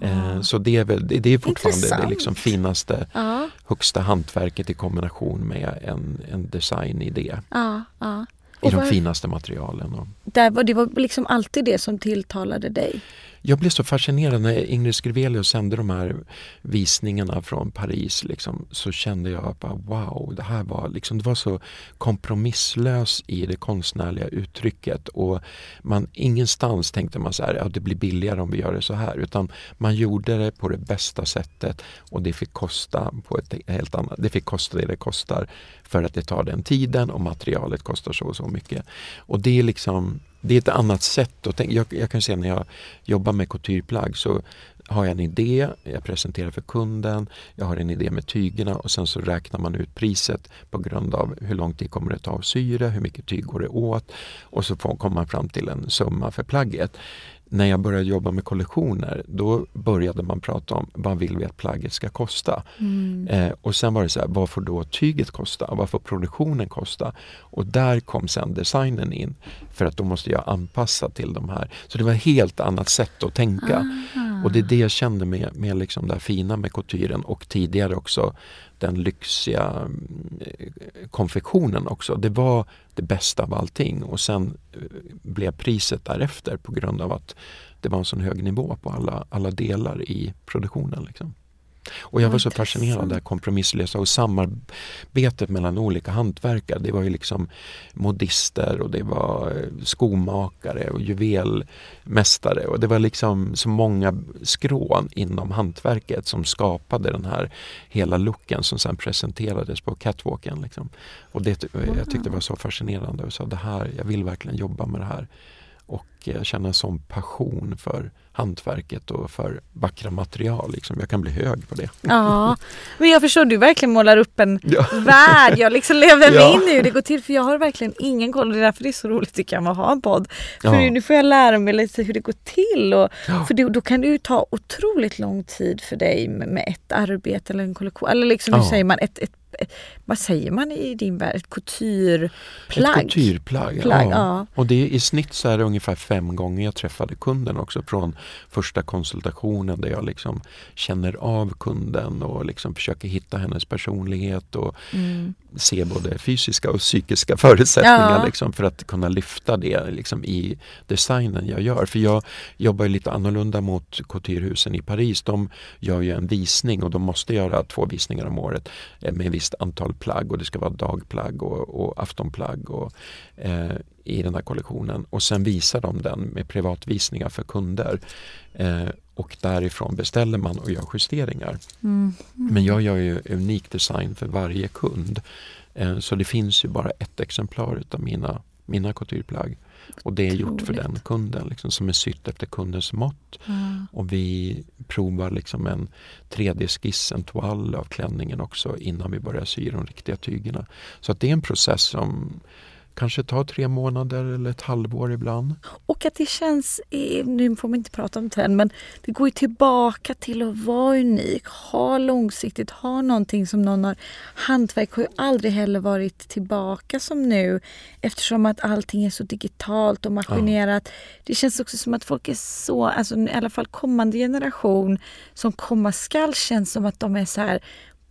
Eh, så det är, väl, det, är fortfarande Intressant. det liksom finaste, ja. högsta hantverket i kombination med en, en designidé. Ja, ja. I de finaste materialen. Och... Det var, det var liksom alltid det som tilltalade dig? Jag blev så fascinerad när Ingrid Skrivelius sände de här visningarna från Paris. Liksom, så kände jag bara wow, det här var, liksom, det var så kompromisslös i det konstnärliga uttrycket. Och man, ingenstans tänkte man så här, ja, det blir billigare om vi gör det så här. Utan man gjorde det på det bästa sättet och det fick kosta på ett helt annat, det fick kosta det det kostar för att det tar den tiden och materialet kostar så och så mycket. Och det är liksom det är ett annat sätt att tänka. Jag, jag kan säga när jag jobbar med coutureplagg så har jag en idé, jag presenterar för kunden, jag har en idé med tygerna och sen så räknar man ut priset på grund av hur lång tid kommer det ta att sy det, hur mycket tyg går det åt och så kommer man fram till en summa för plagget när jag började jobba med kollektioner då började man prata om vad vill vi att plagget ska kosta. Mm. Eh, och sen var det så här, vad får då tyget kosta? Vad får produktionen kosta? Och där kom sen designen in. För att då måste jag anpassa till de här. Så det var ett helt annat sätt att tänka. Aha. Och det är det jag kände med, med liksom det fina med couturen och tidigare också den lyxiga eh, konfektionen också. Det var det bästa av allting och sen eh, blev priset därefter på grund av att det var en sån hög nivå på alla, alla delar i produktionen. Liksom. Och jag var så fascinerad av det kompromisslösa och samarbetet mellan olika hantverkare. Det var ju liksom modister och det var eh, skomakare och juvelmästare och det var liksom så många skrån inom hantverket som skapade den här hela looken som sen presenterades på catwalken. Liksom. Och det, jag tyckte det var så fascinerande och sa det här, jag vill verkligen jobba med det här och eh, känna en sån passion för hantverket och för vackra material. Liksom. Jag kan bli hög på det. Ja, men jag förstår, du verkligen målar upp en <laughs> ja. värld. Jag liksom lever mig in i hur det går till för jag har verkligen ingen koll. Det är därför det är så roligt tycker jag med att ha en podd. För ja. nu får jag lära mig lite hur det går till. Och, ja. För det, då kan det ju ta otroligt lång tid för dig med, med ett arbete eller en kollektion. Eller liksom, hur säger man, ett, ett vad säger man i din värld, ett coutureplagg? Ett coutureplagg, ja. ja. Och det i snitt så är det ungefär fem gånger jag träffade kunden också från första konsultationen där jag liksom känner av kunden och liksom försöker hitta hennes personlighet och mm. se både fysiska och psykiska förutsättningar ja. liksom, för att kunna lyfta det liksom, i designen jag gör. För jag jobbar lite annorlunda mot couturehusen i Paris. De gör ju en visning och de måste göra två visningar om året eh, med visst antal plagg och det ska vara dagplagg och, och aftonplagg och, eh, i den här kollektionen. Och sen visar de den med privatvisningar för kunder. Eh, och därifrån beställer man och gör justeringar. Mm. Mm. Men jag gör ju unik design för varje kund. Eh, så det finns ju bara ett exemplar utav mina, mina coutureplagg. Och det är gjort för den kunden liksom, som är sytt efter kundens mått. Mm. Och vi provar liksom en 3D-skiss, en toal av klänningen också innan vi börjar sy de riktiga tygerna. Så att det är en process som kanske tar tre månader eller ett halvår ibland. Och att det känns, nu får man inte prata om trend, men det går ju tillbaka till att vara unik, ha långsiktigt, ha någonting som någon har... Hantverk har ju aldrig heller varit tillbaka som nu eftersom att allting är så digitalt och maskinerat. Ja. Det känns också som att folk är så, alltså i alla fall kommande generation som komma skall känns som att de är så här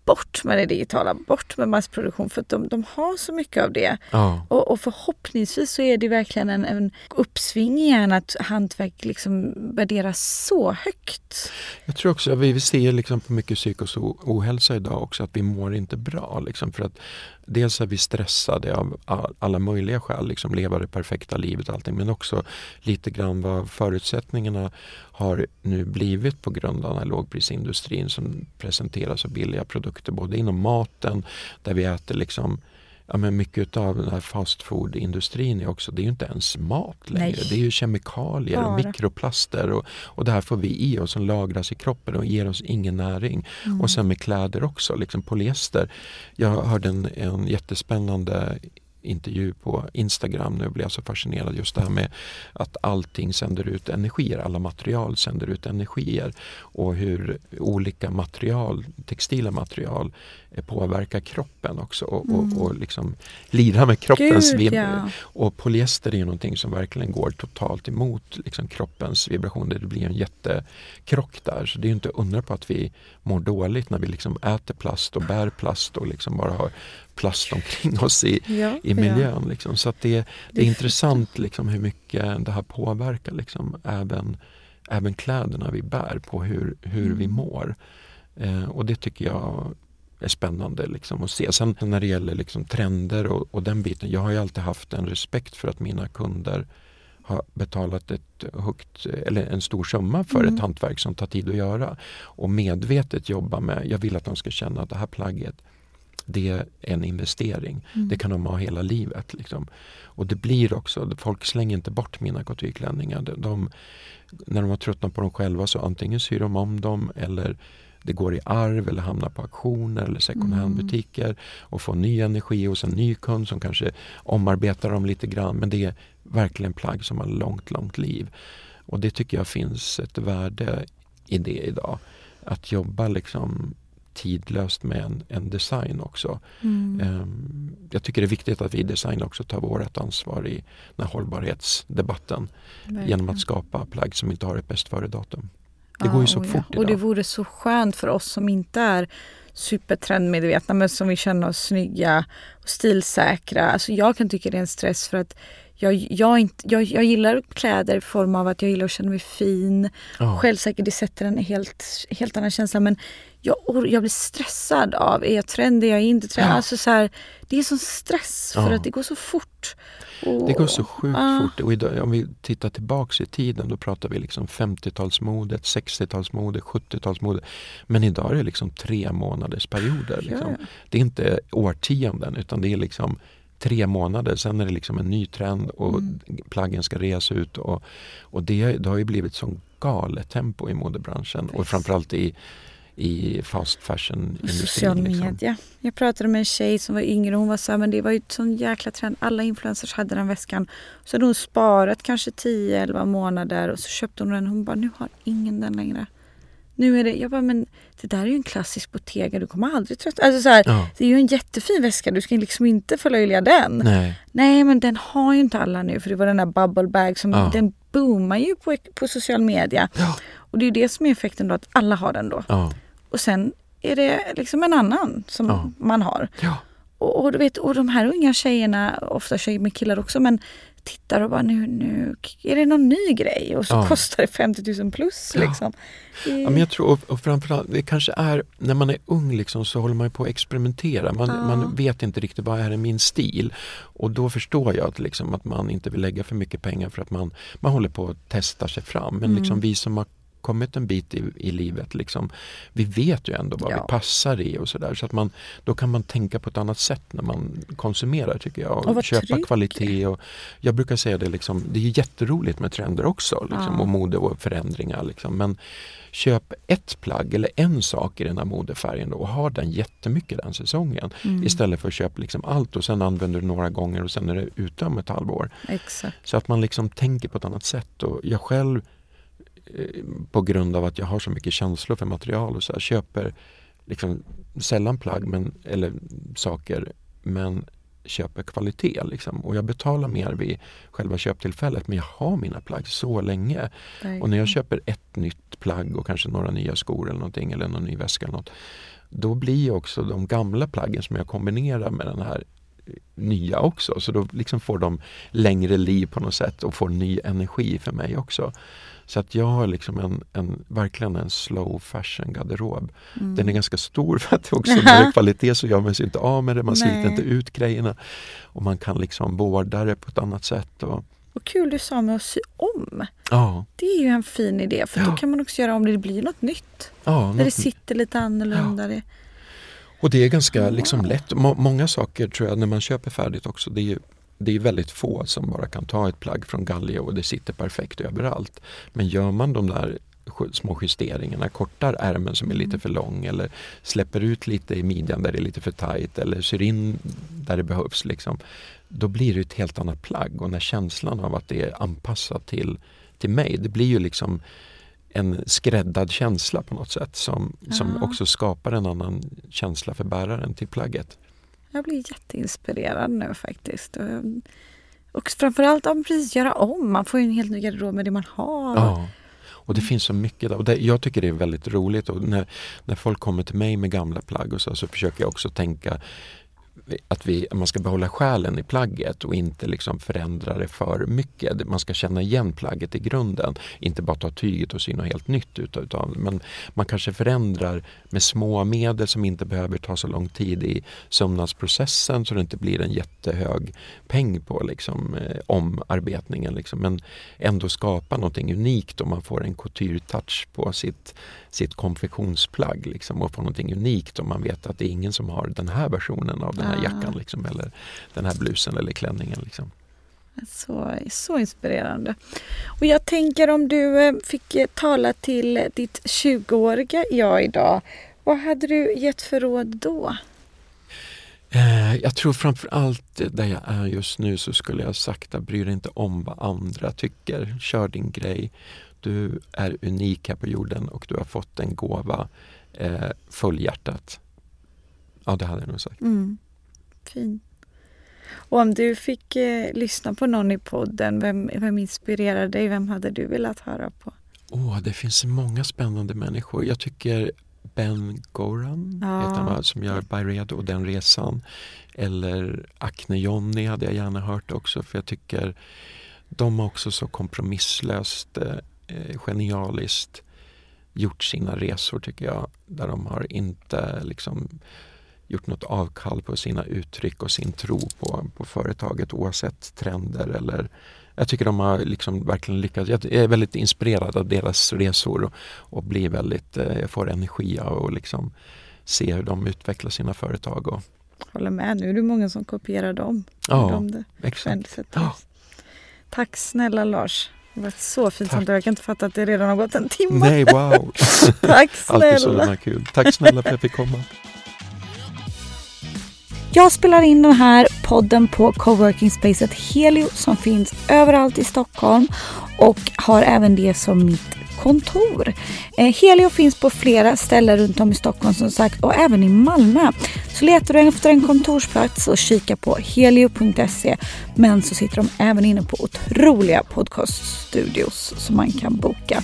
bort med det digitala, bort med massproduktion för att de, de har så mycket av det. Ja. Och, och, förhoppningsvis så är det verkligen en, en uppsving igen att hantverk liksom värderas så högt. Jag tror också att vi ser liksom på mycket psykisk ohälsa idag också att vi mår inte bra. Liksom, för att dels är vi stressade av alla möjliga skäl, liksom leva det perfekta livet och allting, men också lite grann vad förutsättningarna har nu blivit på grund av den här lågprisindustrin som presenterar så billiga produkter både inom maten, där vi äter liksom ja, men mycket av den här fast food-industrin är också, det är ju inte ens mat längre. Nej. Det är ju kemikalier Bara. och mikroplaster och, och det här får vi i oss som lagras i kroppen och ger oss ingen näring. Mm. Och sen med kläder också, liksom polyester. Jag hörde en, en jättespännande intervju på Instagram nu blev jag så fascinerad just det här med att allting sänder ut energier, alla material sänder ut energier och hur olika material, textila material eh, påverkar kroppen också och, mm. och, och liksom lirar med kroppens vibration. Ja. Och polyester är någonting som verkligen går totalt emot liksom kroppens vibrationer. Det blir en jättekrock där så det är inte undra på att vi mår dåligt när vi liksom äter plast och bär plast och liksom bara har plast omkring <laughs> oss i, ja, i miljön. Ja. Liksom. Så att det, det är intressant liksom, hur mycket det här påverkar liksom, även, även kläderna vi bär på hur, hur mm. vi mår. Eh, och det tycker jag är spännande liksom, att se. Sen när det gäller liksom, trender och, och den biten. Jag har ju alltid haft en respekt för att mina kunder har betalat ett högt, eller en stor summa för mm. ett hantverk som tar tid att göra. Och medvetet jobba med, jag vill att de ska känna att det här plagget det är en investering. Mm. Det kan de ha hela livet. Liksom. Och det blir också, folk slänger inte bort mina coutureklänningar. De, de, när de har tröttnat på dem själva så antingen syr de om dem eller det går i arv eller hamnar på auktioner eller second hand-butiker mm. och får ny energi hos en ny kund som kanske omarbetar dem lite grann. Men det är verkligen plagg som har långt, långt liv. Och det tycker jag finns ett värde i det idag. Att jobba liksom tidlöst med en, en design också. Mm. Um, jag tycker det är viktigt att vi i design också tar vårt ansvar i den här hållbarhetsdebatten Verkligen. genom att skapa plagg som inte har ett bäst före-datum. Det ja, går ju så fort ja. idag. Och det vore så skönt för oss som inte är supertrendmedvetna men som vill känna oss snygga och stilsäkra. Alltså jag kan tycka det är en stress för att jag, jag, inte, jag, jag gillar kläder i form av att jag gillar att känna mig fin. Ja. Självsäker, det sätter en helt, helt annan känsla. Men jag, jag blir stressad av, är jag trendig, är jag inte trendig? Ja. Alltså så här, det är sån stress för Ja. att det går så fort. Och- Det går så sjukt Ja. fort. Och idag, om vi tittar tillbaks i tiden då pratar vi liksom 50-talsmodet, 60-talsmode, 70-talsmode. Men idag är det liksom tre månaders perioder. Liksom. Ja. Det är inte årtionden utan det är liksom tre månader. Sen är det liksom en ny trend och Mm. plaggen ska reas ut. Och, och det, det har ju blivit sån galet tempo i modebranschen och Visst. framförallt i, i fast Och fashion-industrin. social liksom. media. Jag pratade med en tjej som var yngre och hon var så här, men det var ju sån jäkla trend. Alla influencers hade den väskan. Så hade hon sparat kanske 10-11 månader och så köpte hon den. Hon bara, nu har ingen den längre. Nu är det, jag bara, men det där är ju en klassisk Bottega, du kommer aldrig tröttna. Alltså så här, Ja. Det är ju en jättefin väska, du ska liksom inte förlöjliga den. Nej. Nej men den har ju inte alla nu för det var den där bubble bag som Ja. den boomar ju på, på social media. Ja. Och det är ju det som är effekten då att alla har den då. Och sen är det liksom en annan som man har. Och, och, du vet, och de här unga tjejerna, ofta tjejer med killar också, men tittar och bara nu, nu är det någon ny grej och så Ja. kostar det 50 000 plus. Ja. Liksom. Ja, men jag tror, och, och framförallt, det kanske är, när man är ung liksom, så håller man på att experimentera. Man, Ja. man vet inte riktigt vad är min stil. Och då förstår jag att, liksom, att man inte vill lägga för mycket pengar för att man, man håller på att testa sig fram. Men Mm. liksom, vi som har kommit en bit i, i livet, liksom, vi vet ju ändå vad Ja. vi passar i och sådär. Så att man, då kan man tänka på ett annat sätt när man konsumerar tycker jag. Och vara köpa trygg. kvalitet. Och, jag brukar säga det, liksom, det är jätteroligt med trender också. Liksom, Ja. Och mode och förändringar. Liksom. Men köp ett plagg eller en sak i den här modefärgen då, och ha den jättemycket den säsongen. Mm. Istället för att köpa liksom allt och sen använder du några gånger och sen är det ute om ett halvår. Exakt. Så att man liksom tänker på ett annat sätt. Och jag själv, på grund av att jag har så mycket känslor för material och så här, köper liksom sällan plagg men, eller saker men köper kvalitet. Liksom. Och jag betalar mer vid själva köptillfället men jag har mina plagg så länge. Och när jag köper ett nytt plagg och kanske några nya skor eller någonting eller någon ny väska eller något. Då blir också de gamla plaggen som jag kombinerar med den här eh, nya också. Så då liksom får de längre liv på något sätt och får ny energi för mig också. Så att jag har liksom en, en, verkligen en slow fashion garderob. Mm. Den är ganska stor för att också <laughs> det är kvalitet så gör man sig inte av med det, man sliter Nej. inte ut grejerna. Och man kan liksom vårda det på ett annat sätt. Och, Och kul du sa med att sy om. ja, Det är ju en fin idé för då Ja. kan man också göra om det blir något nytt. ja, Där det något- sitter lite annorlunda. Det. Och det är ganska liksom lätt. Må- många saker tror jag när man köper färdigt också. Det är, det är väldigt få som bara kan ta ett plagg från galge och det sitter perfekt överallt. Men gör man de där små justeringarna, kortar ärmen som är lite för lång eller släpper ut lite i midjan där det är lite för tajt eller syr in där det behövs. Liksom, då blir det ett helt annat plagg och när känslan av att det är anpassat till, till mig, det blir ju liksom en skräddad känsla på något sätt som, som också skapar en annan känsla för bäraren till plagget. Jag blir jätteinspirerad nu faktiskt. Och, och framförallt ja, precis göra om. Man får ju en helt ny garderob med det man har. Ja. Och det finns så mycket där. Och det, jag tycker det är väldigt roligt och när, när folk kommer till mig med gamla plagg och så, så försöker jag också tänka att vi, man ska behålla själen i plagget och inte liksom förändra det för mycket. Man ska känna igen plagget i grunden. Inte bara ta tyget och sy något helt nytt utav, utav men man kanske förändrar med små medel som inte behöver ta så lång tid i sömnadsprocessen så det inte blir en jättehög peng på liksom, eh, omarbetningen. Liksom. Men ändå skapa någonting unikt om man får en couture-touch på sitt, sitt konfektionsplagg liksom, och får någonting unikt om man vet att det är ingen som har den här versionen av den här Ah. jackan liksom, eller den här blusen eller klänningen. Liksom. Så, så inspirerande. Och jag tänker om du eh, fick eh, tala till ditt 20-åriga jag idag. Vad hade du gett för råd då? Eh, jag tror framför allt där jag är just nu så skulle jag att bry dig inte om vad andra tycker. Kör din grej. Du är unik här på jorden och du har fått en gåva. Eh, följ hjärtat. Ja, det hade jag nog sagt. Mm. Fin. Och om du fick eh, lyssna på någon i podden, vem, vem inspirerade dig? Vem hade du velat höra på? Åh, det finns många spännande människor. Jag tycker Ben Goran ja. heter han, som gör Byredo och Den resan. Eller Acne Jonny hade jag gärna hört också för jag tycker de har också så kompromisslöst, eh, genialiskt gjort sina resor tycker jag. Där de har inte liksom gjort något avkall på sina uttryck och sin tro på, på företaget oavsett trender eller jag tycker de har liksom verkligen lyckats. Jag är väldigt inspirerad av deras resor och, och blir väldigt, eh, jag får energi av att liksom se hur de utvecklar sina företag. Och... Håller med, nu är det många som kopierar dem. Ja, de exakt. Ja. Tack snälla Lars. Det var så fint samtal. Jag kan inte fatta att det redan har gått en timme. Nej, wow! <laughs> Tack snälla! Alltid så kul. Tack snälla för att jag fick komma. Jag spelar in den här podden på coworking spacet Helio som finns överallt i Stockholm och har även det som mitt kontor. Eh, helio finns på flera ställen runt om i Stockholm som sagt och även i Malmö. Så letar du efter en kontorsplats och kika på helio.se. Men så sitter de även inne på otroliga podcaststudios som man kan boka.